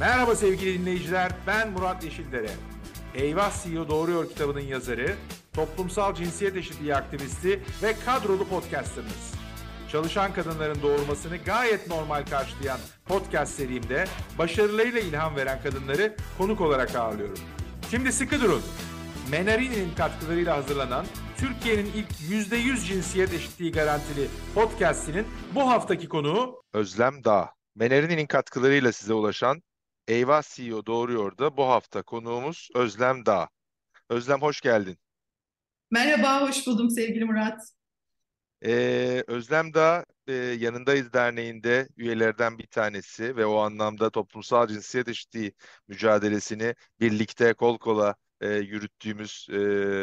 Merhaba sevgili dinleyiciler, ben Murat Yeşildere. Eyvah CEO Doğruyor kitabının yazarı, toplumsal cinsiyet eşitliği aktivisti ve kadrolu podcasterınız. Çalışan kadınların doğurmasını gayet normal karşılayan podcast serimde başarılarıyla ilham veren kadınları konuk olarak ağırlıyorum. Şimdi sıkı durun. Menarini'nin katkılarıyla hazırlanan Türkiye'nin ilk %100 cinsiyet eşitliği garantili podcastinin bu haftaki konuğu Özlem Dağ. Menarini'nin katkılarıyla size ulaşan Eyvah CEO Doğruyor da bu hafta konuğumuz Özlem Dağ. Özlem hoş geldin. Merhaba, hoş buldum sevgili Murat. Ee, Özlem Dağ e, Yanındayız Derneği'nde üyelerden bir tanesi ve o anlamda toplumsal cinsiyet eşitliği mücadelesini birlikte kol kola e, yürüttüğümüz e,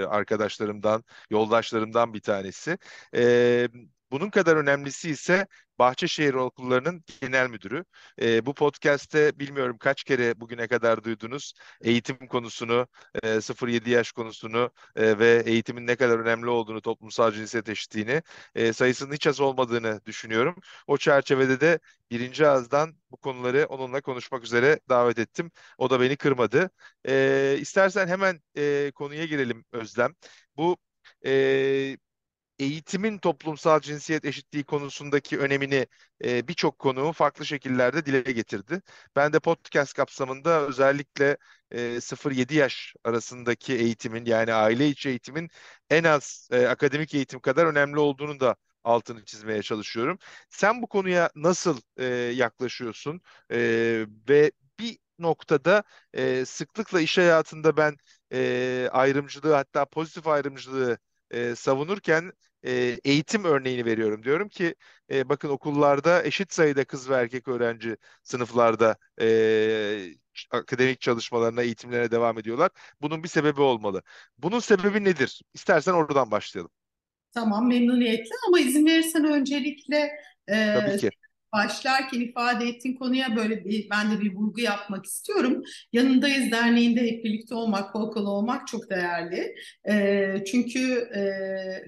arkadaşlarımdan, yoldaşlarımdan bir tanesi. E, bunun kadar önemlisi ise Bahçeşehir Okulları'nın genel müdürü. E, bu podcast'te bilmiyorum kaç kere bugüne kadar duydunuz eğitim konusunu, e, 0-7 yaş konusunu e, ve eğitimin ne kadar önemli olduğunu, toplumsal cinsiyet eşitliğini e, sayısının hiç az olmadığını düşünüyorum. O çerçevede de birinci ağızdan bu konuları onunla konuşmak üzere davet ettim. O da beni kırmadı. E, istersen hemen e, konuya girelim Özlem. Bu e, eğitimin toplumsal cinsiyet eşitliği konusundaki önemini e, birçok konuğu farklı şekillerde dile getirdi. Ben de podcast kapsamında özellikle e, 0-7 yaş arasındaki eğitimin yani aile içi eğitimin en az e, akademik eğitim kadar önemli olduğunu da altını çizmeye çalışıyorum. Sen bu konuya nasıl e, yaklaşıyorsun e, ve bir noktada e, sıklıkla iş hayatında ben e, ayrımcılığı hatta pozitif ayrımcılığı e, savunurken e, eğitim örneğini veriyorum. Diyorum ki e, bakın okullarda eşit sayıda kız ve erkek öğrenci sınıflarda e, akademik çalışmalarına, eğitimlerine devam ediyorlar. Bunun bir sebebi olmalı. Bunun sebebi nedir? İstersen oradan başlayalım. Tamam, memnuniyetle ama izin verirsen öncelikle e, Tabii ki başlarken ifade ettiğin konuya böyle bir, ben de bir vurgu yapmak istiyorum. Yanındayız derneğinde hep birlikte olmak, kol kola olmak çok değerli. E, çünkü e,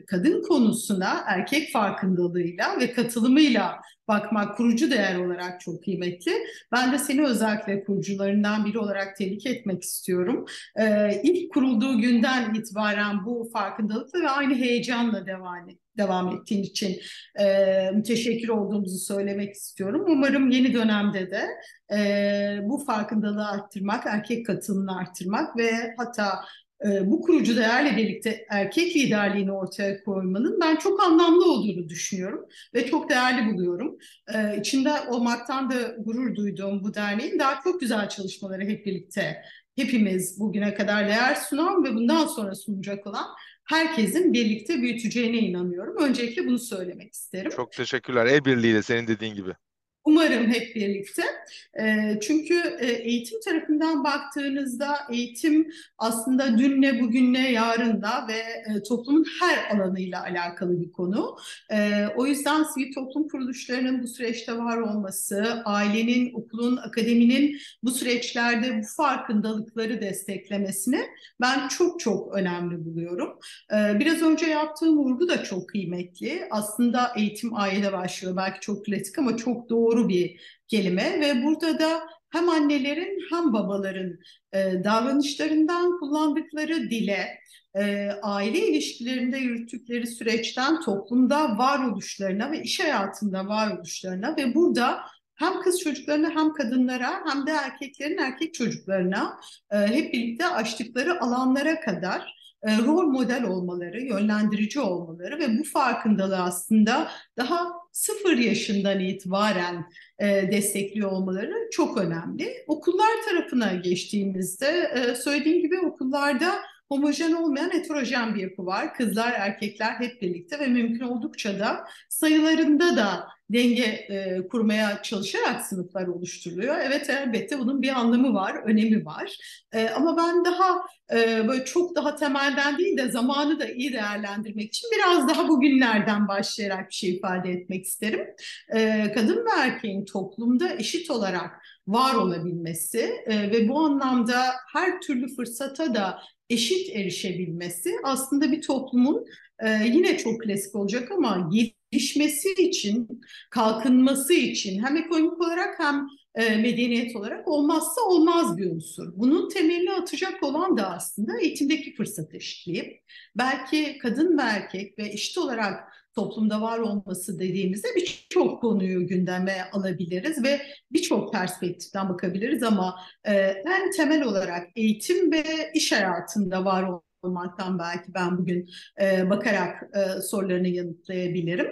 kadın konusuna erkek farkındalığıyla ve katılımıyla bakmak kurucu değer olarak çok kıymetli. Ben de seni özellikle kurucularından biri olarak tebrik etmek istiyorum. Ee, ilk kurulduğu günden itibaren bu farkındalıkla ve aynı heyecanla devam et devam ettiğin için e, müteşekkir olduğumuzu söylemek istiyorum. Umarım yeni dönemde de e, bu farkındalığı arttırmak, erkek katılımını arttırmak ve hatta bu kurucu değerle birlikte erkek liderliğini ortaya koymanın ben çok anlamlı olduğunu düşünüyorum ve çok değerli buluyorum. E, içinde olmaktan da gurur duyduğum bu derneğin daha çok güzel çalışmaları hep birlikte hepimiz bugüne kadar değer sunan ve bundan sonra sunacak olan herkesin birlikte büyüteceğine inanıyorum. Öncelikle bunu söylemek isterim. Çok teşekkürler. El birliğiyle senin dediğin gibi. Umarım hep birlikte. E, çünkü e, eğitim tarafından baktığınızda eğitim aslında dünle, bugünle, yarınla ve e, toplumun her alanıyla alakalı bir konu. E, o yüzden sivil toplum kuruluşlarının bu süreçte var olması, ailenin, okulun, akademinin bu süreçlerde bu farkındalıkları desteklemesini ben çok çok önemli buluyorum. E, biraz önce yaptığım vurgu da çok kıymetli. Aslında eğitim aile başlıyor. Belki çok klasik ama çok doğru doğru bir kelime ve burada da hem annelerin hem babaların e, davranışlarından kullandıkları dile, e, aile ilişkilerinde yürüttükleri süreçten toplumda varoluşlarına ve iş hayatında varoluşlarına ve burada hem kız çocuklarına hem kadınlara hem de erkeklerin erkek çocuklarına e, hep birlikte açtıkları alanlara kadar e, rol model olmaları, yönlendirici olmaları ve bu farkındalığı aslında daha sıfır yaşından itibaren e, destekliyor olmaları çok önemli. Okullar tarafına geçtiğimizde e, söylediğim gibi okullarda homojen olmayan heterojen bir yapı var. Kızlar, erkekler hep birlikte ve mümkün oldukça da sayılarında da denge e, kurmaya çalışarak sınıflar oluşturuluyor. Evet elbette bunun bir anlamı var, önemi var. E, ama ben daha e, böyle çok daha temelden değil de zamanı da iyi değerlendirmek için biraz daha bugünlerden başlayarak bir şey ifade etmek isterim. E, kadın ve erkeğin toplumda eşit olarak var olabilmesi e, ve bu anlamda her türlü fırsata da eşit erişebilmesi aslında bir toplumun e, yine çok klasik olacak ama gelişmesi için, kalkınması için hem ekonomik olarak hem e, medeniyet olarak olmazsa olmaz bir unsur. Bunun temelini atacak olan da aslında eğitimdeki fırsat eşitliği. Belki kadın ve erkek ve eşit olarak toplumda var olması dediğimizde birçok konuyu gündeme alabiliriz ve birçok perspektiften bakabiliriz ama e, en temel olarak eğitim ve iş hayatında var olmaktan belki ben bugün e, bakarak e, sorularını yanıtlayabilirim.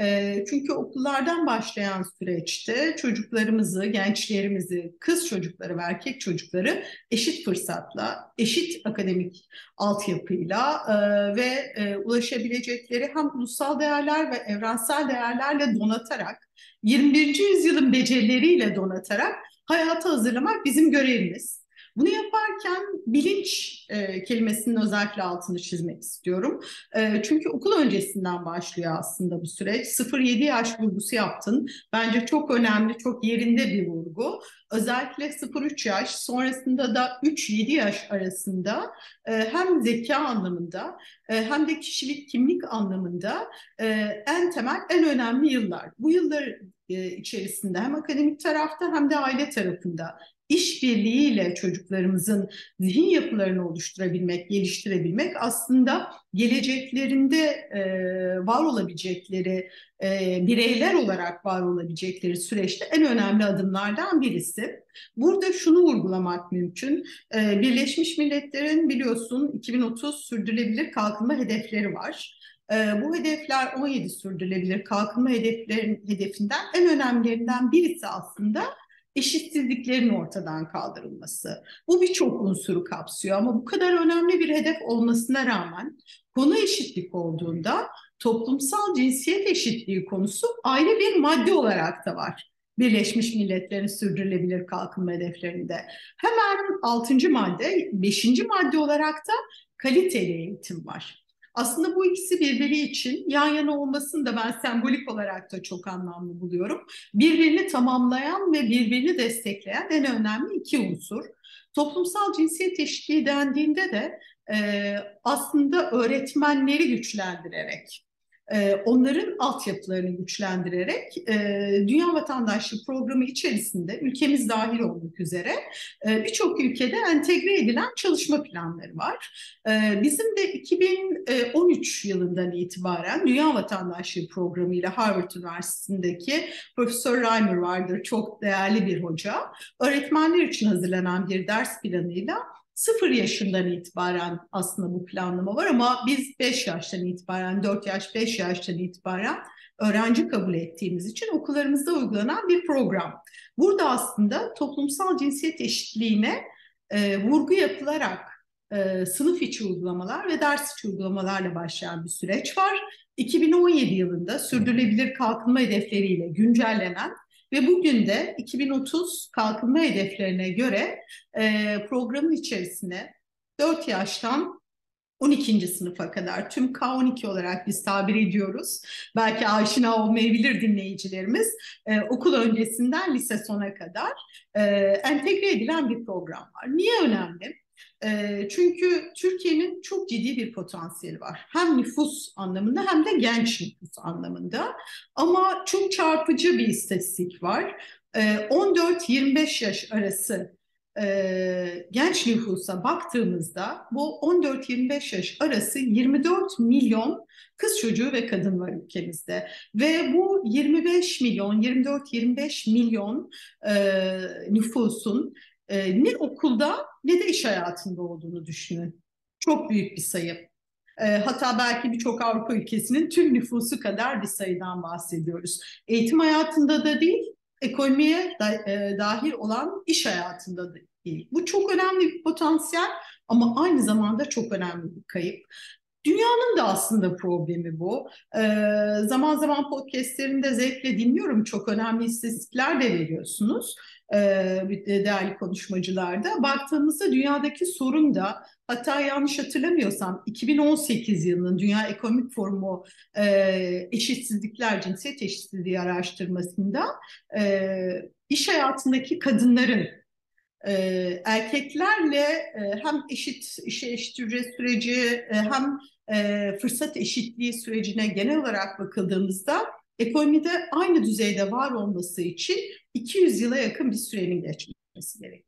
E, çünkü okullardan başlayan süreçte çocuklarımızı, gençlerimizi, kız çocukları ve erkek çocukları eşit fırsatla, eşit akademik altyapıyla e, ve e, ulaşabilecekleri hem ulusal değerler ve evrensel değerlerle donatarak 21. yüzyılın becerileriyle donatarak hayata hazırlamak bizim görevimiz. Bunu yaparken bilinç e, kelimesinin özellikle altını çizmek istiyorum. E, çünkü okul öncesinden başlıyor aslında bu süreç. 0-7 yaş vurgusu yaptın. Bence çok önemli, çok yerinde bir vurgu. Özellikle 0-3 yaş, sonrasında da 3-7 yaş arasında e, hem zeka anlamında e, hem de kişilik kimlik anlamında e, en temel, en önemli yıllar. Bu yıllar e, içerisinde hem akademik tarafta hem de aile tarafında işbirliğiyle çocuklarımızın zihin yapılarını oluşturabilmek, geliştirebilmek aslında geleceklerinde e, var olabilecekleri, e, bireyler olarak var olabilecekleri süreçte en önemli adımlardan birisi. Burada şunu vurgulamak mümkün. E, Birleşmiş Milletler'in biliyorsun 2030 sürdürülebilir kalkınma hedefleri var. E, bu hedefler 17 sürdürülebilir kalkınma hedeflerin hedefinden en önemlilerinden birisi aslında eşitsizliklerin ortadan kaldırılması. Bu birçok unsuru kapsıyor ama bu kadar önemli bir hedef olmasına rağmen konu eşitlik olduğunda toplumsal cinsiyet eşitliği konusu ayrı bir madde olarak da var. Birleşmiş Milletler'in sürdürülebilir kalkınma hedeflerinde. Hemen altıncı madde, beşinci madde olarak da kaliteli eğitim var. Aslında bu ikisi birbiri için yan yana olmasını da ben sembolik olarak da çok anlamlı buluyorum. Birbirini tamamlayan ve birbirini destekleyen en önemli iki unsur. Toplumsal cinsiyet eşitliği dendiğinde de e, aslında öğretmenleri güçlendirerek, onların altyapılarını güçlendirerek e, Dünya Vatandaşlığı Programı içerisinde ülkemiz dahil olmak üzere e, birçok ülkede entegre edilen çalışma planları var. E, bizim de 2013 yılından itibaren Dünya Vatandaşlığı Programı ile Harvard Üniversitesi'ndeki Profesör Reimer vardır. Çok değerli bir hoca. Öğretmenler için hazırlanan bir ders planıyla Sıfır yaşından itibaren aslında bu planlama var ama biz 5 yaştan itibaren, 4 yaş, 5 yaştan itibaren öğrenci kabul ettiğimiz için okullarımızda uygulanan bir program. Burada aslında toplumsal cinsiyet eşitliğine e, vurgu yapılarak e, sınıf içi uygulamalar ve ders içi uygulamalarla başlayan bir süreç var. 2017 yılında sürdürülebilir kalkınma hedefleriyle güncellenen ve bugün de 2030 kalkınma hedeflerine göre e, programın içerisine 4 yaştan 12. sınıfa kadar tüm K12 olarak biz tabir ediyoruz. Belki aşina olmayabilir dinleyicilerimiz. Ee, okul öncesinden lise sona kadar e, entegre edilen bir program var. Niye önemli? E, çünkü Türkiye'nin çok ciddi bir potansiyeli var. Hem nüfus anlamında hem de genç nüfus anlamında. Ama çok çarpıcı bir istatistik var. E, 14-25 yaş arası e, genç nüfusa baktığımızda bu 14-25 yaş arası 24 milyon kız çocuğu ve kadın var ülkemizde. Ve bu 25 milyon, 24-25 milyon e, nüfusun e, ne okulda ne de iş hayatında olduğunu düşünün. Çok büyük bir sayı. E, hatta belki birçok Avrupa ülkesinin tüm nüfusu kadar bir sayıdan bahsediyoruz. Eğitim hayatında da değil, ekonomiye da, e, dahil olan iş hayatında da değil. Bu çok önemli bir potansiyel ama aynı zamanda çok önemli bir kayıp. Dünyanın da aslında problemi bu. Ee, zaman zaman podcastlerinde zevkle dinliyorum. Çok önemli istatistikler de veriyorsunuz e, değerli konuşmacılarda. Baktığımızda dünyadaki sorun da hatta yanlış hatırlamıyorsam 2018 yılının Dünya Ekonomik Forumu e, eşitsizlikler, cinsiyet eşitsizliği araştırmasında e, iş hayatındaki kadınların e, erkeklerle e, hem eşit işe eşit süreci e, hem e, fırsat eşitliği sürecine genel olarak bakıldığımızda ekonomide aynı düzeyde var olması için 200 yıla yakın bir sürenin geçmesi gerekiyor.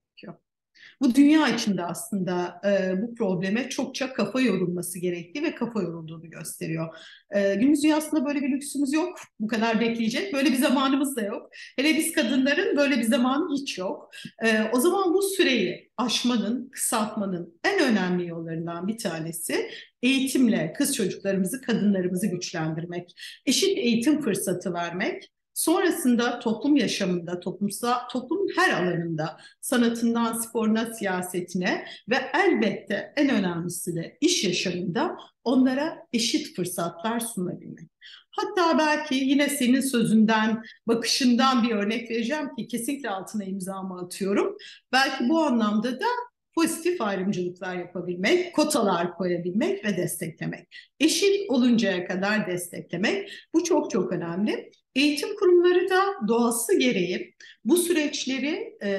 Bu dünya içinde aslında e, bu probleme çokça kafa yorulması gerektiği ve kafa yorulduğunu gösteriyor. E, günümüz dünyasında böyle bir lüksümüz yok. Bu kadar bekleyecek. Böyle bir zamanımız da yok. Hele biz kadınların böyle bir zamanı hiç yok. E, o zaman bu süreyi aşmanın, kısaltmanın en önemli yollarından bir tanesi eğitimle kız çocuklarımızı, kadınlarımızı güçlendirmek, eşit eğitim fırsatı vermek, Sonrasında toplum yaşamında, toplumsal, toplumun her alanında, sanatından sporuna, siyasetine ve elbette en önemlisi de iş yaşamında onlara eşit fırsatlar sunabilmek. Hatta belki yine senin sözünden, bakışından bir örnek vereceğim ki kesinlikle altına imzamı atıyorum. Belki bu anlamda da pozitif ayrımcılıklar yapabilmek, kotalar koyabilmek ve desteklemek. Eşit oluncaya kadar desteklemek bu çok çok önemli. Eğitim kurumları da doğası gereği bu süreçleri e,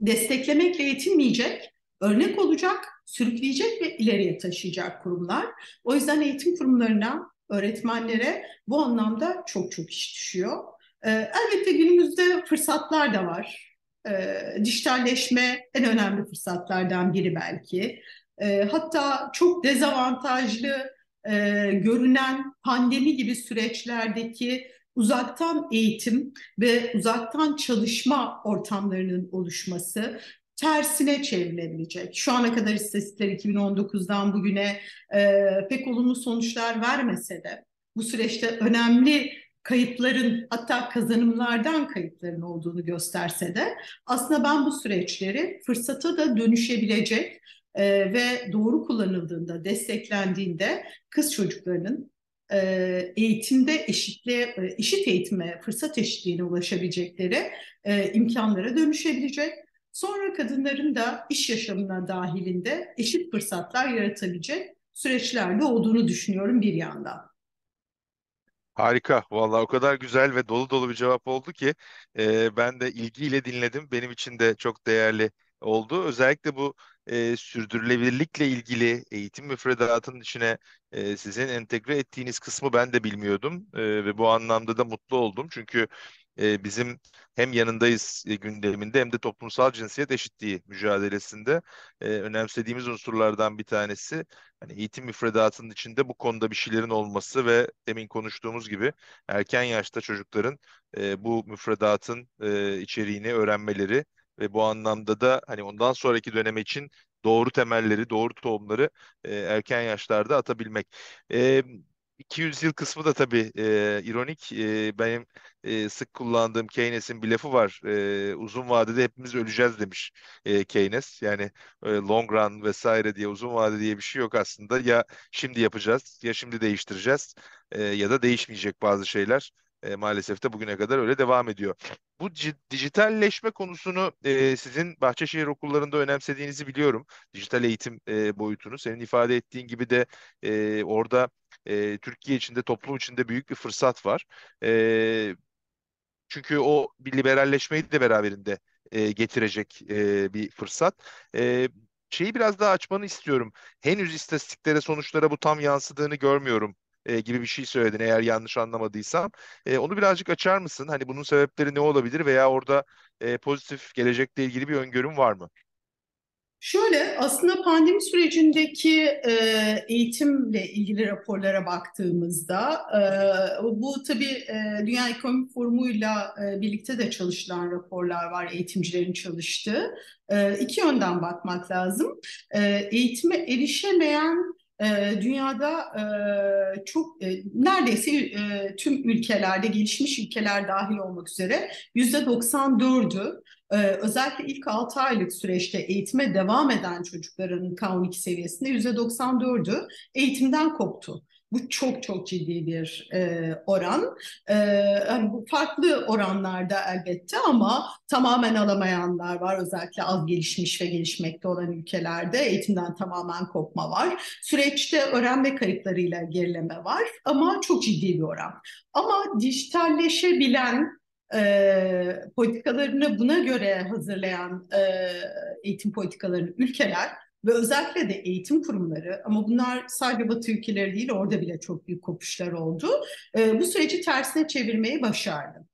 desteklemekle yetinmeyecek, örnek olacak, sürükleyecek ve ileriye taşıyacak kurumlar. O yüzden eğitim kurumlarına, öğretmenlere bu anlamda çok çok iş düşüyor. E, elbette günümüzde fırsatlar da var e, dijitalleşme en önemli fırsatlardan biri belki. E, hatta çok dezavantajlı e, görünen pandemi gibi süreçlerdeki uzaktan eğitim ve uzaktan çalışma ortamlarının oluşması tersine çevrilebilecek. Şu ana kadar istatistikler 2019'dan bugüne e, pek olumlu sonuçlar vermese de bu süreçte önemli kayıpların hatta kazanımlardan kayıpların olduğunu gösterse de aslında ben bu süreçleri fırsata da dönüşebilecek e, ve doğru kullanıldığında, desteklendiğinde kız çocuklarının e, eğitimde eşitliğe, e, eşit eğitime, fırsat eşitliğine ulaşabilecekleri e, imkanlara dönüşebilecek. Sonra kadınların da iş yaşamına dahilinde eşit fırsatlar yaratabilecek süreçlerde olduğunu düşünüyorum bir yandan. Harika. Vallahi o kadar güzel ve dolu dolu bir cevap oldu ki e, ben de ilgiyle dinledim. Benim için de çok değerli oldu. Özellikle bu e, sürdürülebilirlikle ilgili eğitim müfredatının içine e, sizin entegre ettiğiniz kısmı ben de bilmiyordum e, ve bu anlamda da mutlu oldum. Çünkü e, bizim hem yanındayız e, gündeminde hem de toplumsal cinsiyet eşitliği mücadelesinde e, önemsediğimiz unsurlardan bir tanesi hani eğitim müfredatının içinde bu konuda bir şeylerin olması ve demin konuştuğumuz gibi erken yaşta çocukların e, bu müfredatın e, içeriğini öğrenmeleri ve bu anlamda da hani ondan sonraki dönem için doğru temelleri, doğru tohumları e, erken yaşlarda atabilmek. E, 200 yıl kısmı da tabii e, ironik. E, benim e, sık kullandığım Keynes'in bir lafı var. E, uzun vadede hepimiz öleceğiz demiş e, Keynes. Yani e, long run vesaire diye uzun vade diye bir şey yok aslında. Ya şimdi yapacağız ya şimdi değiştireceğiz e, ya da değişmeyecek bazı şeyler. E, maalesef de bugüne kadar öyle devam ediyor. Bu dijitalleşme konusunu e, sizin Bahçeşehir okullarında önemsediğinizi biliyorum. Dijital eğitim e, boyutunu. Senin ifade ettiğin gibi de e, orada e, Türkiye içinde, toplum içinde büyük bir fırsat var. E, çünkü o bir liberalleşmeyi de beraberinde e, getirecek e, bir fırsat. E, şeyi biraz daha açmanı istiyorum. Henüz istatistiklere, sonuçlara bu tam yansıdığını görmüyorum e, gibi bir şey söyledin eğer yanlış anlamadıysam. E, onu birazcık açar mısın? Hani bunun sebepleri ne olabilir veya orada e, pozitif gelecekle ilgili bir öngörüm var mı? Şöyle aslında pandemi sürecindeki e, eğitimle ilgili raporlara baktığımızda e, bu tabii e, Dünya Ekonomik Forumu'yla e, birlikte de çalışılan raporlar var eğitimcilerin çalıştığı. E, iki yönden bakmak lazım. E, eğitime erişemeyen e, dünyada e, çok e, neredeyse e, tüm ülkelerde gelişmiş ülkeler dahil olmak üzere yüzde 94'ü e, özellikle ilk 6 aylık süreçte eğitime devam eden çocukların K12 seviyesinde yüzde 94'ü eğitimden koptu. Bu çok çok ciddi bir e, oran. E, yani bu farklı oranlarda elbette ama tamamen alamayanlar var. Özellikle az gelişmiş ve gelişmekte olan ülkelerde eğitimden tamamen kopma var. Süreçte öğrenme kayıplarıyla gerileme var ama çok ciddi bir oran. Ama dijitalleşebilen e, politikalarını buna göre hazırlayan e, eğitim politikalarını ülkeler ve özellikle de eğitim kurumları ama bunlar sadece Batı ülkeleri değil orada bile çok büyük kopuşlar oldu. E, bu süreci tersine çevirmeyi başardı.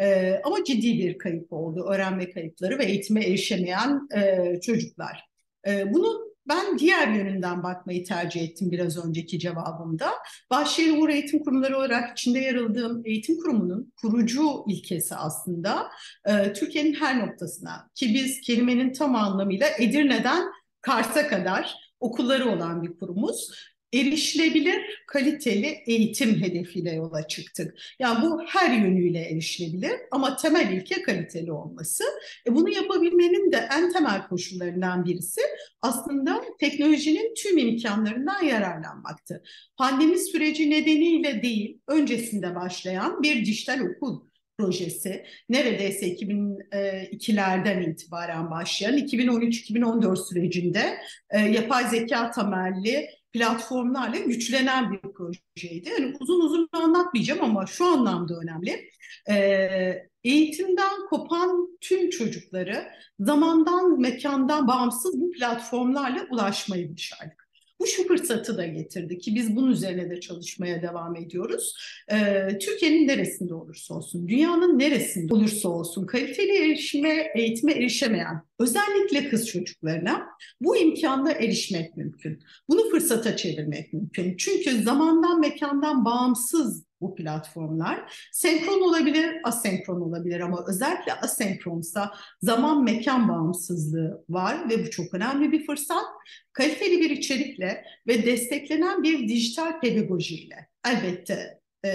E, ama ciddi bir kayıp oldu. Öğrenme kayıpları ve eğitime erişemeyen e, çocuklar. E, bunu ben diğer yönünden bakmayı tercih ettim biraz önceki cevabımda. Bahçeli Uğur Eğitim Kurumları olarak içinde yer aldığım eğitim kurumunun kurucu ilkesi aslında e, Türkiye'nin her noktasına ki biz kelimenin tam anlamıyla Edirne'den Kars'a kadar okulları olan bir kurumuz erişilebilir, kaliteli eğitim hedefiyle yola çıktık. Yani bu her yönüyle erişilebilir ama temel ilke kaliteli olması. E bunu yapabilmenin de en temel koşullarından birisi aslında teknolojinin tüm imkanlarından yararlanmaktı. Pandemi süreci nedeniyle değil, öncesinde başlayan bir dijital okul projesi neredeyse 2002'lerden itibaren başlayan 2013-2014 sürecinde e, yapay zeka temelli platformlarla güçlenen bir projeydi. Yani uzun uzun anlatmayacağım ama şu anlamda önemli. Ee, eğitimden kopan tüm çocukları zamandan, mekandan bağımsız bu platformlarla ulaşmayı başardık. Bu şu fırsatı da getirdi ki biz bunun üzerine de çalışmaya devam ediyoruz. Ee, Türkiye'nin neresinde olursa olsun, dünyanın neresinde olursa olsun kaliteli erişime, eğitime erişemeyen özellikle kız çocuklarına bu imkanla erişmek mümkün. Bunu fırsata çevirmek mümkün. Çünkü zamandan mekandan bağımsız bu platformlar. Senkron olabilir, asenkron olabilir ama özellikle asenkronsa zaman mekan bağımsızlığı var ve bu çok önemli bir fırsat. Kaliteli bir içerikle ve desteklenen bir dijital pedagojiyle elbette e,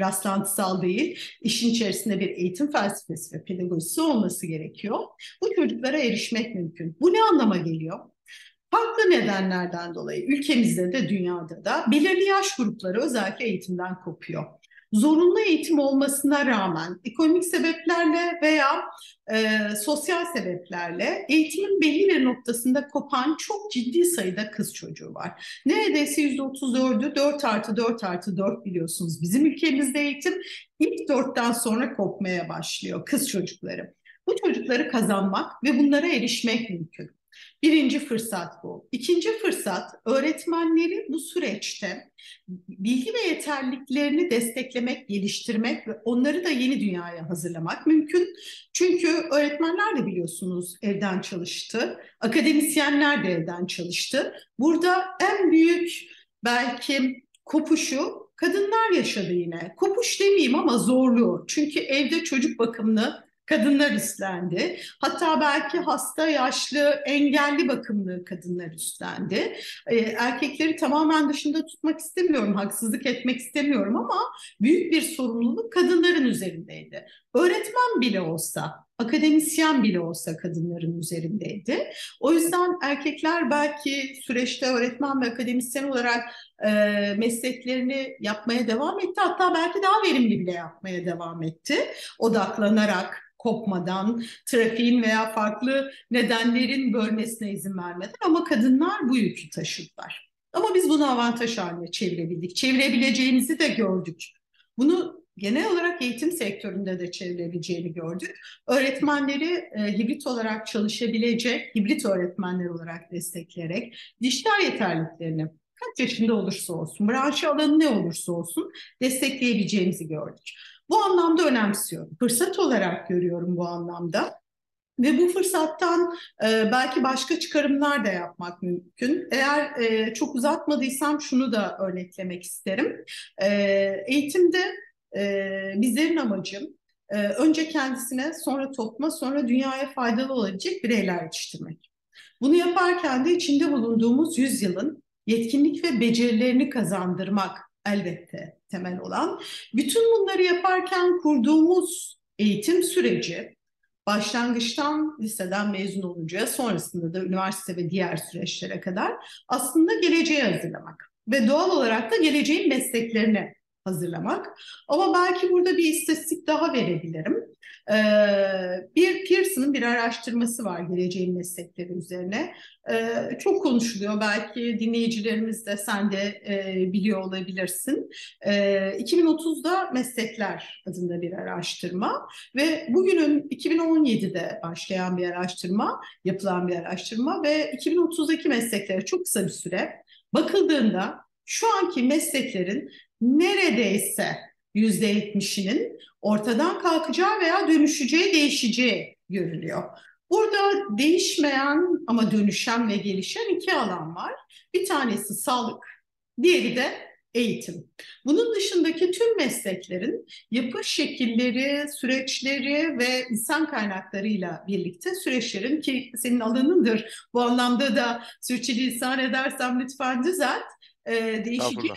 rastlantısal değil, işin içerisinde bir eğitim felsefesi ve pedagojisi olması gerekiyor. Bu çocuklara erişmek mümkün. Bu ne anlama geliyor? Farklı nedenlerden dolayı ülkemizde de dünyada da belirli yaş grupları özellikle eğitimden kopuyor. Zorunlu eğitim olmasına rağmen ekonomik sebeplerle veya e, sosyal sebeplerle eğitimin belli bir noktasında kopan çok ciddi sayıda kız çocuğu var. Neredeyse %34'ü 4 artı 4 artı 4 biliyorsunuz. Bizim ülkemizde eğitim ilk 4'ten sonra kopmaya başlıyor kız çocukları. Bu çocukları kazanmak ve bunlara erişmek mümkün. Birinci fırsat bu. İkinci fırsat öğretmenleri bu süreçte bilgi ve yeterliliklerini desteklemek, geliştirmek ve onları da yeni dünyaya hazırlamak mümkün. Çünkü öğretmenler de biliyorsunuz evden çalıştı, akademisyenler de evden çalıştı. Burada en büyük belki kopuşu kadınlar yaşadı yine. Kopuş demeyeyim ama zorluğu. Çünkü evde çocuk bakımını kadınlar üstlendi. Hatta belki hasta, yaşlı, engelli bakımlı kadınlar üstlendi. Ee, erkekleri tamamen dışında tutmak istemiyorum, haksızlık etmek istemiyorum ama büyük bir sorumluluk kadınların üzerindeydi. Öğretmen bile olsa, akademisyen bile olsa kadınların üzerindeydi. O yüzden erkekler belki süreçte öğretmen ve akademisyen olarak e, mesleklerini yapmaya devam etti. Hatta belki daha verimli bile yapmaya devam etti. Odaklanarak, kopmadan, trafiğin veya farklı nedenlerin bölmesine izin vermeden ama kadınlar bu yükü taşıdılar. Ama biz bunu avantaj haline çevirebildik. Çevirebileceğimizi de gördük. Bunu genel olarak eğitim sektöründe de çevirebileceğini gördük. Öğretmenleri e, hibrit olarak çalışabilecek, hibrit öğretmenler olarak destekleyerek dijital yeterliliklerini kaç yaşında olursa olsun, branşı alanı ne olursa olsun destekleyebileceğimizi gördük. Bu anlamda önemsiyorum. Fırsat olarak görüyorum bu anlamda. Ve bu fırsattan e, belki başka çıkarımlar da yapmak mümkün. Eğer e, çok uzatmadıysam şunu da örneklemek isterim. E, eğitimde e, bizlerin amacı e, önce kendisine, sonra topluma, sonra dünyaya faydalı olabilecek bireyler yetiştirmek. Bunu yaparken de içinde bulunduğumuz yüzyılın yetkinlik ve becerilerini kazandırmak elbette temel olan. Bütün bunları yaparken kurduğumuz eğitim süreci başlangıçtan liseden mezun oluncaya sonrasında da üniversite ve diğer süreçlere kadar aslında geleceğe hazırlamak ve doğal olarak da geleceğin mesleklerini hazırlamak. Ama belki burada bir istatistik daha verebilirim. Ee, bir Pearson'ın bir araştırması var geleceğin meslekleri üzerine. Ee, çok konuşuluyor. Belki dinleyicilerimiz de sen de e, biliyor olabilirsin. 2030'da ee, Meslekler adında bir araştırma ve bugünün 2017'de başlayan bir araştırma, yapılan bir araştırma ve 2030'daki mesleklere çok kısa bir süre bakıldığında şu anki mesleklerin neredeyse %70'inin ortadan kalkacağı veya dönüşeceği, değişeceği görülüyor. Burada değişmeyen ama dönüşen ve gelişen iki alan var. Bir tanesi sağlık, diğeri de eğitim. Bunun dışındaki tüm mesleklerin yapı şekilleri, süreçleri ve insan kaynaklarıyla birlikte süreçlerin ki senin alanındır. Bu anlamda da sürçülisan edersem lütfen düzelt. E, değişiklik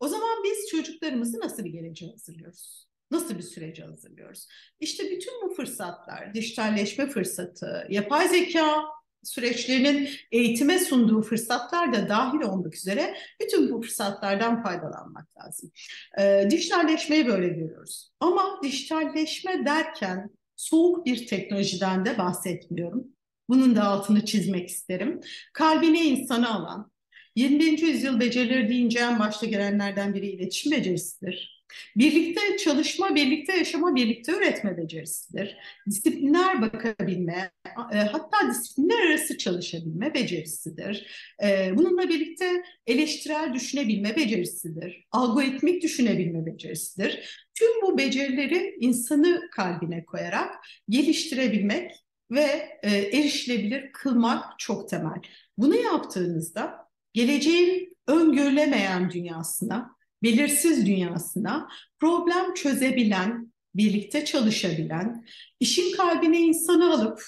o zaman biz çocuklarımızı nasıl bir geleceğe hazırlıyoruz? Nasıl bir sürece hazırlıyoruz? İşte bütün bu fırsatlar, dijitalleşme fırsatı, yapay zeka süreçlerinin eğitime sunduğu fırsatlar da dahil olmak üzere bütün bu fırsatlardan faydalanmak lazım. Ee, dijitalleşmeyi böyle görüyoruz. Ama dijitalleşme derken soğuk bir teknolojiden de bahsetmiyorum. Bunun da altını çizmek isterim. Kalbine insanı alan, 21. yüzyıl becerileri deyince en başta gelenlerden biri iletişim becerisidir. Birlikte çalışma, birlikte yaşama, birlikte üretme becerisidir. Disiplinler bakabilme, e, hatta disiplinler arası çalışabilme becerisidir. E, bununla birlikte eleştirel düşünebilme becerisidir. Algoritmik düşünebilme becerisidir. Tüm bu becerileri insanı kalbine koyarak geliştirebilmek ve e, erişilebilir kılmak çok temel. Bunu yaptığınızda geleceğin öngörülemeyen dünyasına, belirsiz dünyasına problem çözebilen, birlikte çalışabilen, işin kalbine insanı alıp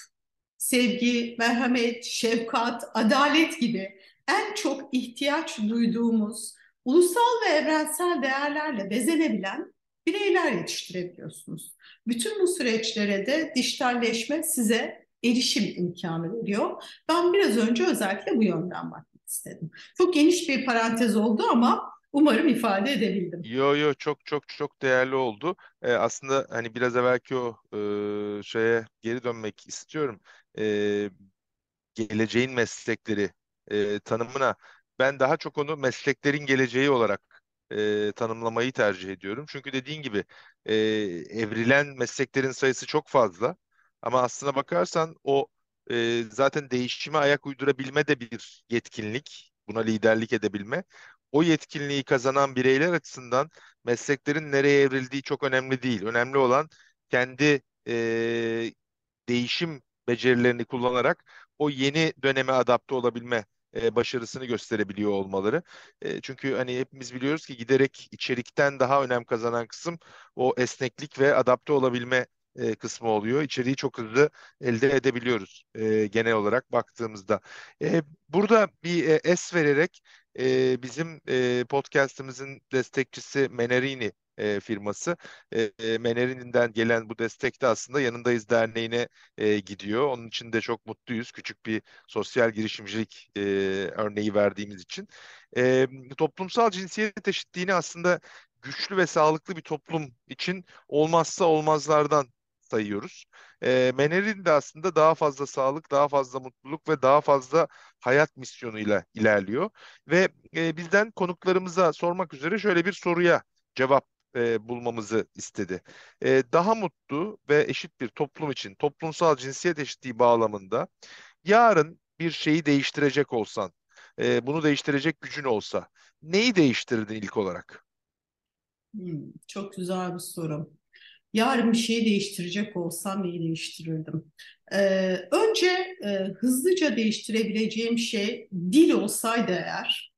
sevgi, merhamet, şefkat, adalet gibi en çok ihtiyaç duyduğumuz ulusal ve evrensel değerlerle bezenebilen bireyler yetiştirebiliyorsunuz. Bütün bu süreçlere de dijitalleşme size erişim imkanı veriyor. Ben biraz önce özellikle bu yönden bak istedim. Çok geniş bir parantez oldu ama umarım ifade edebildim. Yo yo çok çok çok değerli oldu. Ee, aslında hani biraz evvelki o e, şeye geri dönmek istiyorum. Ee, geleceğin meslekleri e, tanımına ben daha çok onu mesleklerin geleceği olarak e, tanımlamayı tercih ediyorum. Çünkü dediğin gibi e, evrilen mesleklerin sayısı çok fazla. Ama aslına bakarsan o e, zaten değişime ayak uydurabilme de bir yetkinlik. Buna liderlik edebilme. O yetkinliği kazanan bireyler açısından mesleklerin nereye evrildiği çok önemli değil. Önemli olan kendi e, değişim becerilerini kullanarak o yeni döneme adapte olabilme e, başarısını gösterebiliyor olmaları. E, çünkü hani hepimiz biliyoruz ki giderek içerikten daha önem kazanan kısım o esneklik ve adapte olabilme e, kısmı oluyor. İçeriği çok hızlı elde edebiliyoruz e, genel olarak baktığımızda. E, burada bir e, es vererek e, bizim e, podcast'imizin destekçisi Menerini e, firması. E, e, Menerini'den gelen bu destek de aslında Yanındayız Derneği'ne e, gidiyor. Onun için de çok mutluyuz. Küçük bir sosyal girişimcilik e, örneği verdiğimiz için. E, toplumsal cinsiyet eşitliğini aslında güçlü ve sağlıklı bir toplum için olmazsa olmazlardan sayıyoruz. E, Mener'in de aslında daha fazla sağlık, daha fazla mutluluk ve daha fazla hayat misyonuyla ilerliyor. Ve e, bizden konuklarımıza sormak üzere şöyle bir soruya cevap e, bulmamızı istedi. E, daha mutlu ve eşit bir toplum için toplumsal cinsiyet eşitliği bağlamında yarın bir şeyi değiştirecek olsan, e, bunu değiştirecek gücün olsa neyi değiştirirdin ilk olarak? Hmm, çok güzel bir soru yarın bir şeyi değiştirecek olsam neyi değiştirirdim? Ee, önce e, hızlıca değiştirebileceğim şey dil olsaydı eğer,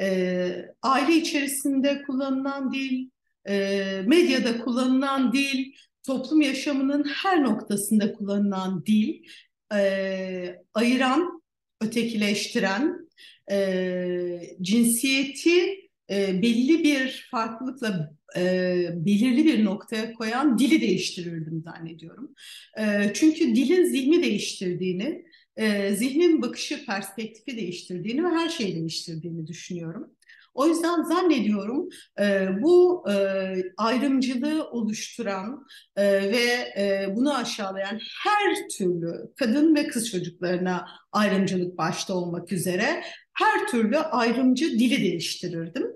e, aile içerisinde kullanılan dil, e, medyada kullanılan dil, toplum yaşamının her noktasında kullanılan dil, e, ayıran, ötekileştiren, e, cinsiyeti e, belli bir farklılıkla e, belirli bir noktaya koyan dili değiştirirdim zannediyorum. E, çünkü dilin zihni değiştirdiğini, e, zihnin bakışı, perspektifi değiştirdiğini ve her şeyi değiştirdiğini düşünüyorum. O yüzden zannediyorum e, bu e, ayrımcılığı oluşturan e, ve e, bunu aşağılayan her türlü kadın ve kız çocuklarına ayrımcılık başta olmak üzere her türlü ayrımcı dili değiştirirdim.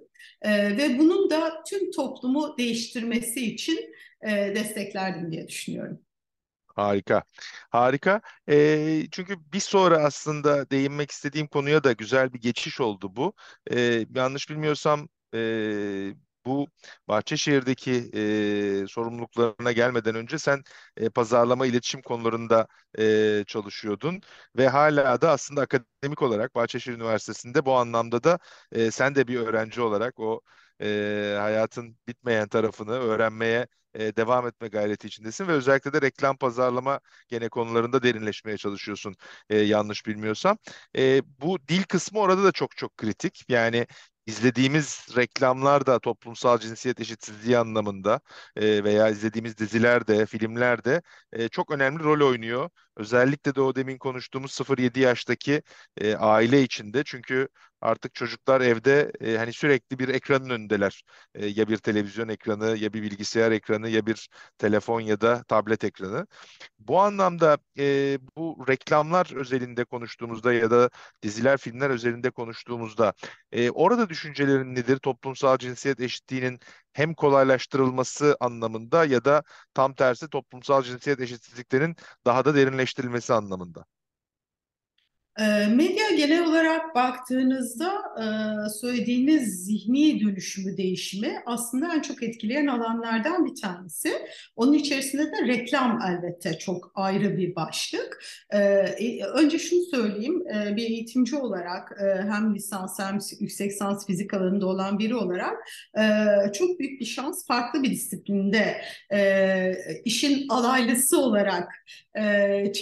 E, ve bunun da tüm toplumu değiştirmesi için e, desteklerdim diye düşünüyorum. Harika. Harika. Ee, çünkü bir sonra aslında değinmek istediğim konuya da güzel bir geçiş oldu bu. Ee, yanlış bilmiyorsam e, bu Bahçeşehir'deki e, sorumluluklarına gelmeden önce sen e, pazarlama iletişim konularında e, çalışıyordun ve hala da aslında akademik olarak Bahçeşehir Üniversitesi'nde bu anlamda da e, sen de bir öğrenci olarak o e, hayatın bitmeyen tarafını öğrenmeye e, devam etme gayreti içindesin ve özellikle de reklam pazarlama gene konularında derinleşmeye çalışıyorsun e, yanlış bilmiyorsam. E, bu dil kısmı orada da çok çok kritik. Yani izlediğimiz reklamlar da toplumsal cinsiyet eşitsizliği anlamında e, veya izlediğimiz dizilerde, filmlerde e, çok önemli rol oynuyor. Özellikle de o demin konuştuğumuz 0-7 yaştaki e, aile içinde. Çünkü artık çocuklar evde e, hani sürekli bir ekranın önündeler. E, ya bir televizyon ekranı, ya bir bilgisayar ekranı, ya bir telefon ya da tablet ekranı. Bu anlamda e, bu reklamlar özelinde konuştuğumuzda ya da diziler, filmler özelinde konuştuğumuzda e, orada düşüncelerin nedir? Toplumsal cinsiyet eşitliğinin hem kolaylaştırılması anlamında ya da tam tersi toplumsal cinsiyet eşitsizliklerin daha da derinleştirilmesi anlamında. Ee, medya genel olarak baktığınızda e, söylediğiniz zihni dönüşümü, değişimi aslında en çok etkileyen alanlardan bir tanesi. Onun içerisinde de reklam elbette çok ayrı bir başlık. Ee, e, önce şunu söyleyeyim, e, bir eğitimci olarak hem lisans hem yüksek lisans fizik alanında olan biri olarak çok büyük bir şans farklı bir disiplinde işin alaylısı olarak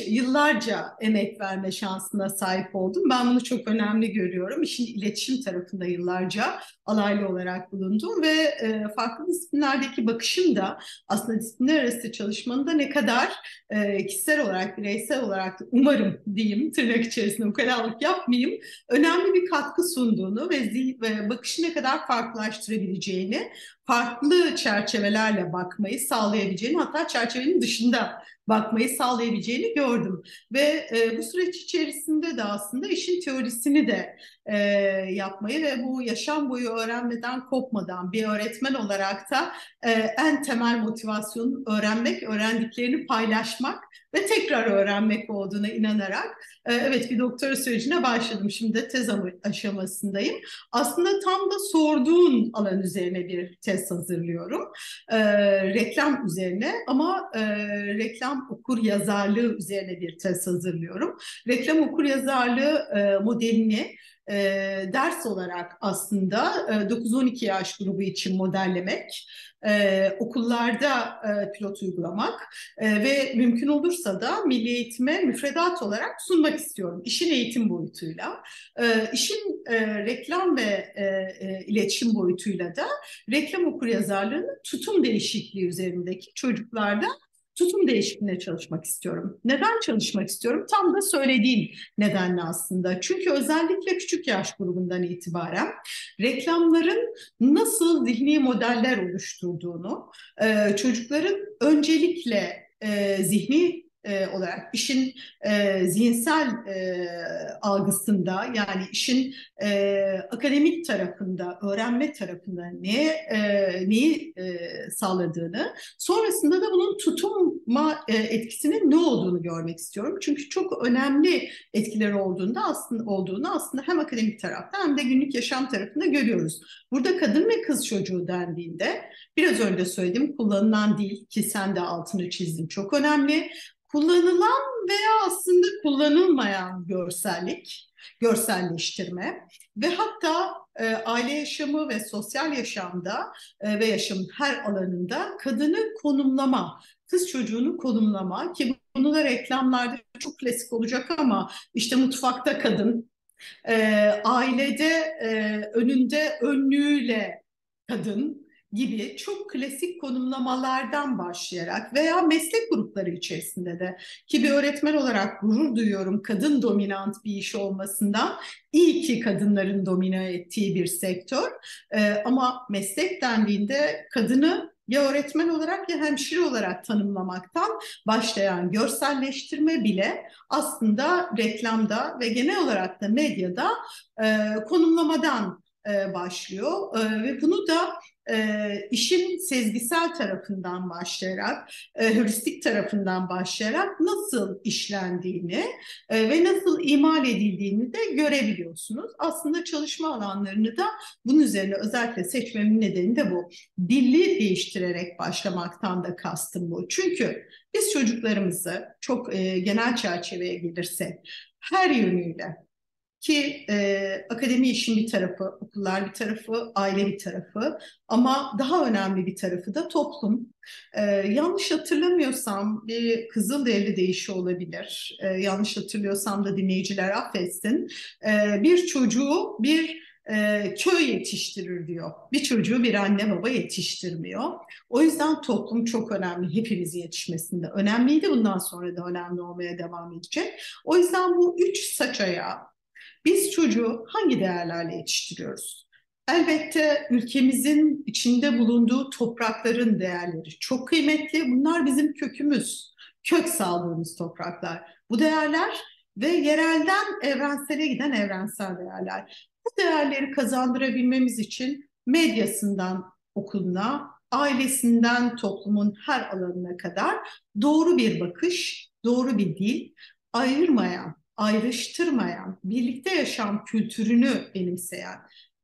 yıllarca emek verme şansına sahip oldum. Ben bunu çok önemli görüyorum. İşin iletişim tarafında yıllarca alaylı olarak bulundum ve e, farklı disiplinlerdeki bakışım da aslında disiplinler arası çalışmanın da ne kadar e, kişisel olarak, bireysel olarak da umarım diyeyim tırnak içerisinde ukalalık yapmayayım, önemli bir katkı sunduğunu ve, ve bakışı ne kadar farklılaştırabileceğini, farklı çerçevelerle bakmayı sağlayabileceğini hatta çerçevenin dışında bakmayı sağlayabileceğini gördüm. Ve e, bu süreç içerisinde de aslında işin teorisini de e, yapmayı ve bu yaşam boyu öğrenmeden kopmadan bir öğretmen olarak da e, en temel motivasyon öğrenmek, öğrendiklerini paylaşmak ve tekrar öğrenmek olduğuna inanarak e, evet bir doktora sürecine başladım. Şimdi de tez aşamasındayım. Aslında tam da sorduğun alan üzerine bir tez hazırlıyorum. E, reklam üzerine ama e, reklam okur yazarlığı üzerine bir tez hazırlıyorum. Reklam okur yazarlığı modelini e, ders olarak aslında e, 9-12 yaş grubu için modellemek e, okullarda e, pilot uygulamak e, ve mümkün olursa da milli eğitime müfredat olarak sunmak istiyorum. İşin eğitim boyutuyla, e, işin e, reklam ve e, e, iletişim boyutuyla da reklam okuryazarlığının tutum değişikliği üzerindeki çocuklarda tutum değişikliğine çalışmak istiyorum. Neden çalışmak istiyorum? Tam da söylediğim nedenle aslında. Çünkü özellikle küçük yaş grubundan itibaren reklamların nasıl zihni modeller oluşturduğunu, çocukların öncelikle zihni e, olarak işin e, zihinsel e, algısında yani işin e, akademik tarafında, öğrenme tarafında neye, e, neyi e, sağladığını, sonrasında da bunun tutuma e, etkisinin ne olduğunu görmek istiyorum. Çünkü çok önemli etkileri olduğunda aslında olduğunu aslında hem akademik tarafta hem de günlük yaşam tarafında görüyoruz. Burada kadın ve kız çocuğu dendiğinde biraz önce söyledim kullanılan değil ki sen de altını çizdin çok önemli kullanılan veya aslında kullanılmayan görsellik, görselleştirme ve hatta e, aile yaşamı ve sosyal yaşamda e, ve yaşamın her alanında kadını konumlama, kız çocuğunu konumlama ki bunu da reklamlarda çok klasik olacak ama işte mutfakta kadın, e, ailede e, önünde önlüğüyle kadın, gibi çok klasik konumlamalardan başlayarak veya meslek grupları içerisinde de ki bir öğretmen olarak gurur duyuyorum kadın dominant bir iş olmasından iyi ki kadınların domine ettiği bir sektör. Ee, ama meslek dendiğinde kadını ya öğretmen olarak ya hemşire olarak tanımlamaktan başlayan görselleştirme bile aslında reklamda ve genel olarak da medyada e, konumlamadan e, başlıyor. E, ve bunu da e, işin sezgisel tarafından başlayarak, e, heuristik tarafından başlayarak nasıl işlendiğini e, ve nasıl imal edildiğini de görebiliyorsunuz. Aslında çalışma alanlarını da bunun üzerine özellikle seçmemin nedeni de bu. Dilli değiştirerek başlamaktan da kastım bu. Çünkü biz çocuklarımızı çok e, genel çerçeveye gelirsek her yönüyle ki e, akademi işin bir tarafı, okullar bir tarafı, aile bir tarafı ama daha önemli bir tarafı da toplum. E, yanlış hatırlamıyorsam bir Kızılderili deyişi olabilir. E, yanlış hatırlıyorsam da dinleyiciler affetsin. E, bir çocuğu bir e, köy yetiştirir diyor. Bir çocuğu bir anne baba yetiştirmiyor. O yüzden toplum çok önemli hepimizin yetişmesinde. Önemliydi bundan sonra da önemli olmaya devam edecek. O yüzden bu üç saç ayağı biz çocuğu hangi değerlerle yetiştiriyoruz? Elbette ülkemizin içinde bulunduğu toprakların değerleri çok kıymetli. Bunlar bizim kökümüz, kök saldığımız topraklar. Bu değerler ve yerelden evrensele giden evrensel değerler. Bu değerleri kazandırabilmemiz için medyasından okuluna, ailesinden toplumun her alanına kadar doğru bir bakış, doğru bir dil, ayırmayan, ayrıştırmayan, birlikte yaşam kültürünü benimseyen,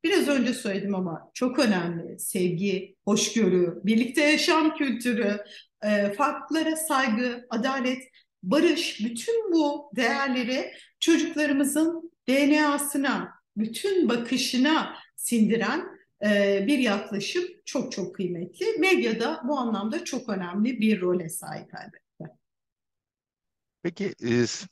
biraz önce söyledim ama çok önemli, sevgi, hoşgörü, birlikte yaşam kültürü, e, farklara saygı, adalet, barış, bütün bu değerleri çocuklarımızın DNA'sına, bütün bakışına sindiren e, bir yaklaşım çok çok kıymetli. Medyada bu anlamda çok önemli bir role sahip elbette. Peki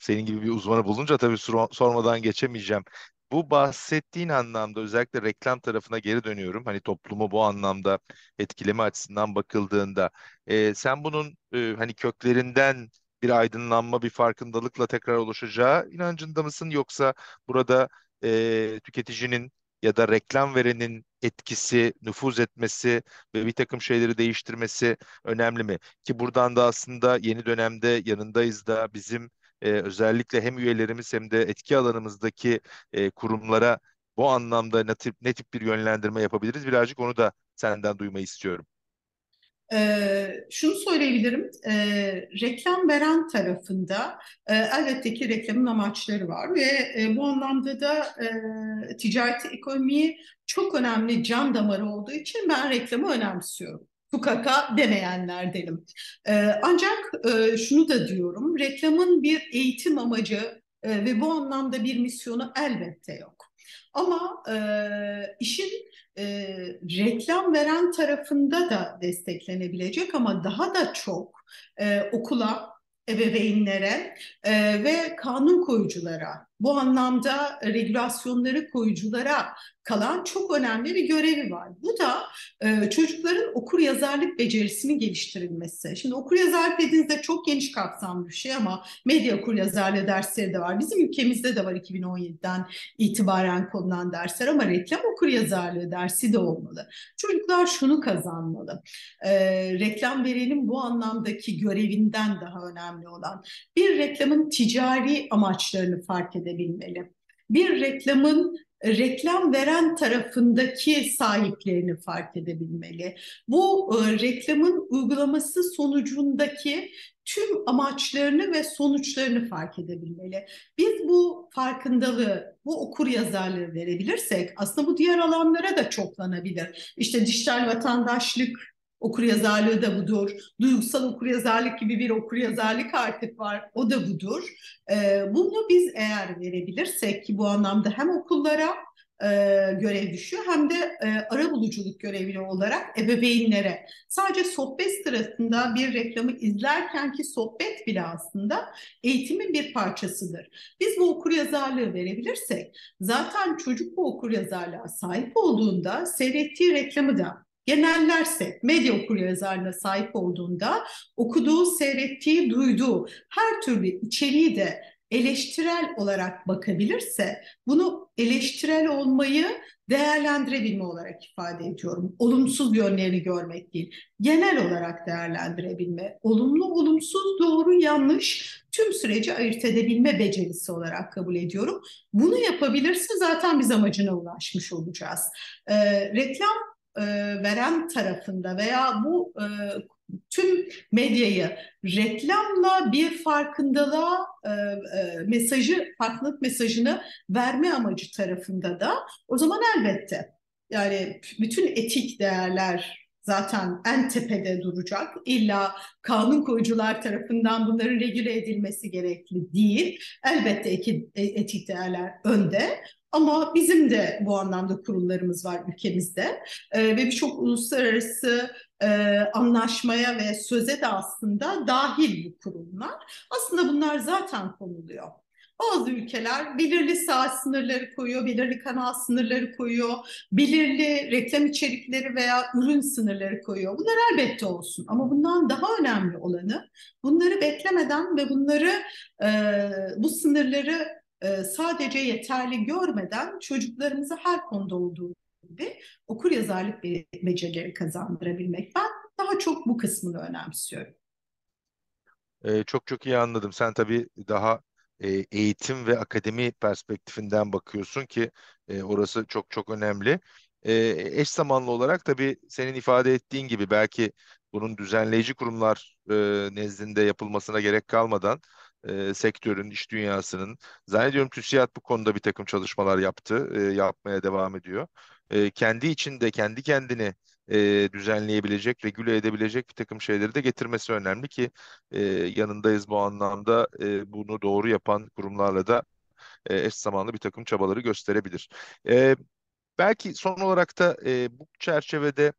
senin gibi bir uzmanı bulunca tabii sormadan geçemeyeceğim. Bu bahsettiğin anlamda özellikle reklam tarafına geri dönüyorum. Hani toplumu bu anlamda etkileme açısından bakıldığında e, sen bunun e, hani köklerinden bir aydınlanma, bir farkındalıkla tekrar oluşacağı inancında mısın? Yoksa burada e, tüketicinin ya da reklam verenin etkisi, nüfuz etmesi ve bir takım şeyleri değiştirmesi önemli mi? Ki buradan da aslında yeni dönemde yanındayız da bizim e, özellikle hem üyelerimiz hem de etki alanımızdaki e, kurumlara bu anlamda ne tip, ne tip bir yönlendirme yapabiliriz? Birazcık onu da senden duymayı istiyorum. Ee, şunu söyleyebilirim, e, reklam veren tarafında e, elbette ki reklamın amaçları var ve e, bu anlamda da e, ticaret ekonomiyi çok önemli can damarı olduğu için ben reklamı önemsiyorum. Tukaka demeyenlerdenim. E, ancak e, şunu da diyorum, reklamın bir eğitim amacı e, ve bu anlamda bir misyonu elbette yok. Ama e, işin e, reklam veren tarafında da desteklenebilecek ama daha da çok e, okula, ebeveynlere e, ve kanun koyuculara bu anlamda regülasyonları koyuculara kalan çok önemli bir görevi var. Bu da e, çocukların okur yazarlık becerisini geliştirilmesi. Şimdi okur yazarlık dediğinizde çok geniş kapsamlı bir şey ama medya okur yazarlığı dersleri de var. Bizim ülkemizde de var 2017'den itibaren konulan dersler ama reklam okur yazarlığı dersi de olmalı. Çocuklar şunu kazanmalı. E, reklam verenin bu anlamdaki görevinden daha önemli olan bir reklamın ticari amaçlarını fark edebilmeli. Bir reklamın reklam veren tarafındaki sahiplerini fark edebilmeli. Bu e, reklamın uygulaması sonucundaki tüm amaçlarını ve sonuçlarını fark edebilmeli. Biz bu farkındalığı, bu okur yazarlığı verebilirsek aslında bu diğer alanlara da çoklanabilir. İşte dijital vatandaşlık Okur yazarlığı da budur. Duygusal okur yazarlık gibi bir okur yazarlık artık var. O da budur. E, bunu biz eğer verebilirsek ki bu anlamda hem okullara e, görev düşüyor hem de e, ara buluculuk görevi olarak ebeveynlere. Sadece sohbet sırasında bir reklamı izlerken ki sohbet bile aslında eğitimin bir parçasıdır. Biz bu okur yazarlığı verebilirsek zaten çocuk bu okur yazarlığa sahip olduğunda seyrettiği reklamı da genellerse medya okuryazarlığına sahip olduğunda okuduğu, seyrettiği, duyduğu her türlü içeriği de eleştirel olarak bakabilirse bunu eleştirel olmayı değerlendirebilme olarak ifade ediyorum. Olumsuz yönlerini görmek değil, genel olarak değerlendirebilme, olumlu, olumsuz, doğru, yanlış tüm süreci ayırt edebilme becerisi olarak kabul ediyorum. Bunu yapabilirse zaten biz amacına ulaşmış olacağız. Ee, reklam e, veren tarafında veya bu e, tüm medyayı reklamla bir farkındalığa e, e, mesajı, farklılık mesajını verme amacı tarafında da o zaman elbette. Yani bütün etik değerler zaten en tepede duracak. İlla kanun koyucular tarafından bunların regüle edilmesi gerekli değil. Elbette etik değerler önde. Ama bizim de bu anlamda kurullarımız var ülkemizde ee, ve birçok uluslararası e, anlaşmaya ve söze de aslında dahil bu kurumlar. Aslında bunlar zaten konuluyor. Bazı ülkeler belirli saat sınırları koyuyor, belirli kanal sınırları koyuyor, belirli reklam içerikleri veya ürün sınırları koyuyor. Bunlar elbette olsun ama bundan daha önemli olanı bunları beklemeden ve bunları e, bu sınırları e, sadece yeterli görmeden çocuklarımıza her konuda olduğu gibi okur yazarlık becerileri kazandırabilmek. Ben daha çok bu kısmını önemsiyorum. Ee, çok çok iyi anladım. Sen tabii daha e, eğitim ve akademi perspektifinden bakıyorsun ki e, orası çok çok önemli. E, eş zamanlı olarak tabii senin ifade ettiğin gibi belki bunun düzenleyici kurumlar e, nezdinde yapılmasına gerek kalmadan e, sektörün, iş dünyasının zannediyorum TÜSİAD bu konuda bir takım çalışmalar yaptı, e, yapmaya devam ediyor. E, kendi içinde kendi kendini e, düzenleyebilecek, regüle edebilecek bir takım şeyleri de getirmesi önemli ki e, yanındayız bu anlamda e, bunu doğru yapan kurumlarla da e, eş zamanlı bir takım çabaları gösterebilir. E, belki son olarak da e, bu çerçevede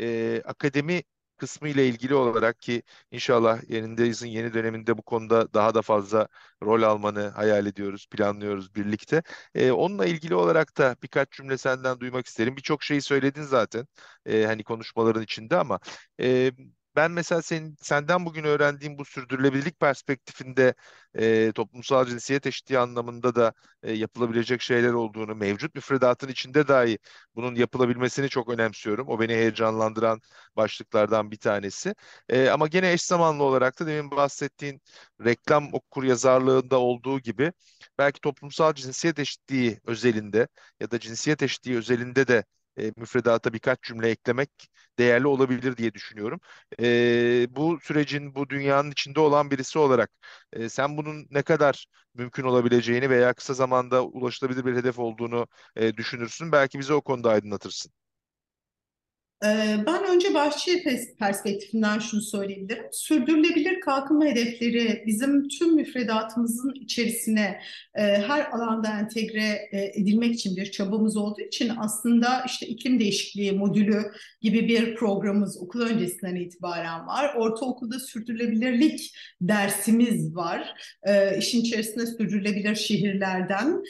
e, akademi kısmı ile ilgili olarak ki inşallah Yenindeyiz'in yeni döneminde bu konuda daha da fazla rol almanı hayal ediyoruz, planlıyoruz birlikte. Ee, onunla ilgili olarak da birkaç cümle senden duymak isterim. Birçok şeyi söyledin zaten e, hani konuşmaların içinde ama e, ben mesela senin senden bugün öğrendiğim bu sürdürülebilirlik perspektifinde e, toplumsal cinsiyet eşitliği anlamında da e, yapılabilecek şeyler olduğunu, mevcut müfredatın içinde dahi bunun yapılabilmesini çok önemsiyorum. O beni heyecanlandıran başlıklardan bir tanesi. E, ama gene eş zamanlı olarak da demin bahsettiğin reklam okur yazarlığında olduğu gibi belki toplumsal cinsiyet eşitliği özelinde ya da cinsiyet eşitliği özelinde de e, müfredata birkaç cümle eklemek değerli olabilir diye düşünüyorum. E, bu sürecin, bu dünyanın içinde olan birisi olarak e, sen bunun ne kadar mümkün olabileceğini veya kısa zamanda ulaşılabilir bir hedef olduğunu e, düşünürsün. Belki bize o konuda aydınlatırsın. Ee, ben önce başçı perspektifinden şunu söyleyebilirim. Sürdürülebilir kalkınma hedefleri bizim tüm müfredatımızın içerisine e, her alanda entegre e, edilmek için bir çabamız olduğu için aslında işte iklim değişikliği modülü gibi bir programımız okul öncesinden itibaren var. Ortaokulda sürdürülebilirlik dersimiz var. E, işin içerisinde sürdürülebilir şehirlerden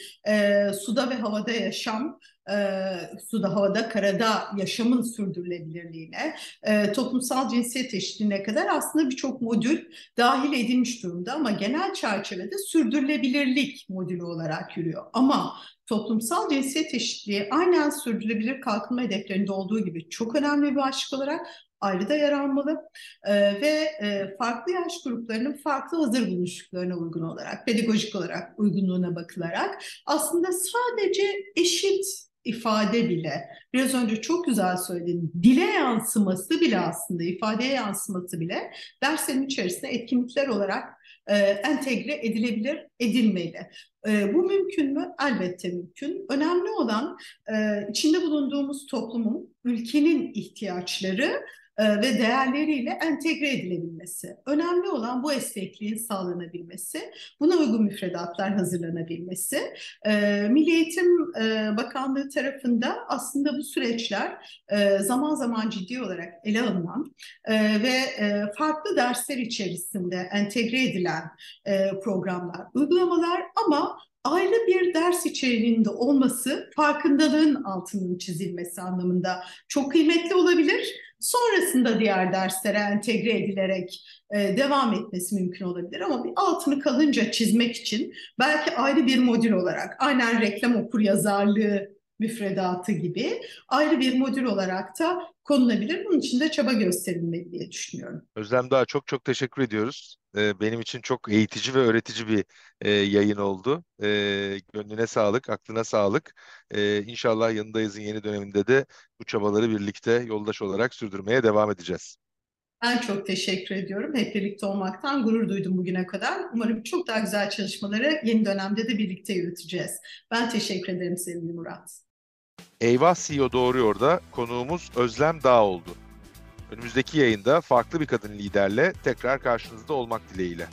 suda ve havada yaşam e, suda, havada, karada yaşamın sürdürülebilirliğine, e, toplumsal cinsiyet eşitliğine kadar aslında birçok modül dahil edilmiş durumda ama genel çerçevede sürdürülebilirlik modülü olarak yürüyor. Ama toplumsal cinsiyet eşitliği aynen sürdürülebilir kalkınma hedeflerinde olduğu gibi çok önemli bir başlık olarak ayrı da yer almalı e, ve e, farklı yaş gruplarının farklı hazır buluşluklarına uygun olarak, pedagojik olarak uygunluğuna bakılarak aslında sadece eşit ifade bile, biraz önce çok güzel söyledin, dile yansıması bile aslında, ifadeye yansıması bile derslerin içerisinde etkinlikler olarak e, entegre edilebilir, edilmeli. E, bu mümkün mü? Elbette mümkün. Önemli olan e, içinde bulunduğumuz toplumun, ülkenin ihtiyaçları ve değerleriyle entegre edilebilmesi. Önemli olan bu esnekliğin sağlanabilmesi, buna uygun müfredatlar hazırlanabilmesi. E, Milli Eğitim e, Bakanlığı tarafında aslında bu süreçler zaman zaman ciddi olarak ele alınan ve farklı dersler içerisinde entegre edilen programlar, uygulamalar ama ayrı bir ders içeriğinde olması farkındalığın altının çizilmesi anlamında çok kıymetli olabilir. Sonrasında diğer derslere entegre edilerek e, devam etmesi mümkün olabilir. Ama bir altını kalınca çizmek için belki ayrı bir modül olarak aynen reklam okur yazarlığı müfredatı gibi ayrı bir modül olarak da konulabilir. Bunun için de çaba gösterilmeli diye düşünüyorum. Özlem daha çok çok teşekkür ediyoruz. Ee, benim için çok eğitici ve öğretici bir e, yayın oldu. E, gönlüne sağlık, aklına sağlık. E, inşallah yanındayızın yeni döneminde de bu çabaları birlikte yoldaş olarak sürdürmeye devam edeceğiz. Ben çok teşekkür ediyorum. Hep birlikte olmaktan gurur duydum bugüne kadar. Umarım çok daha güzel çalışmaları yeni dönemde de birlikte yürüteceğiz. Ben teşekkür ederim sevgili Murat. Eyvah CEO Doğruyor'da konuğumuz Özlem Dağ oldu. Önümüzdeki yayında farklı bir kadın liderle tekrar karşınızda olmak dileğiyle.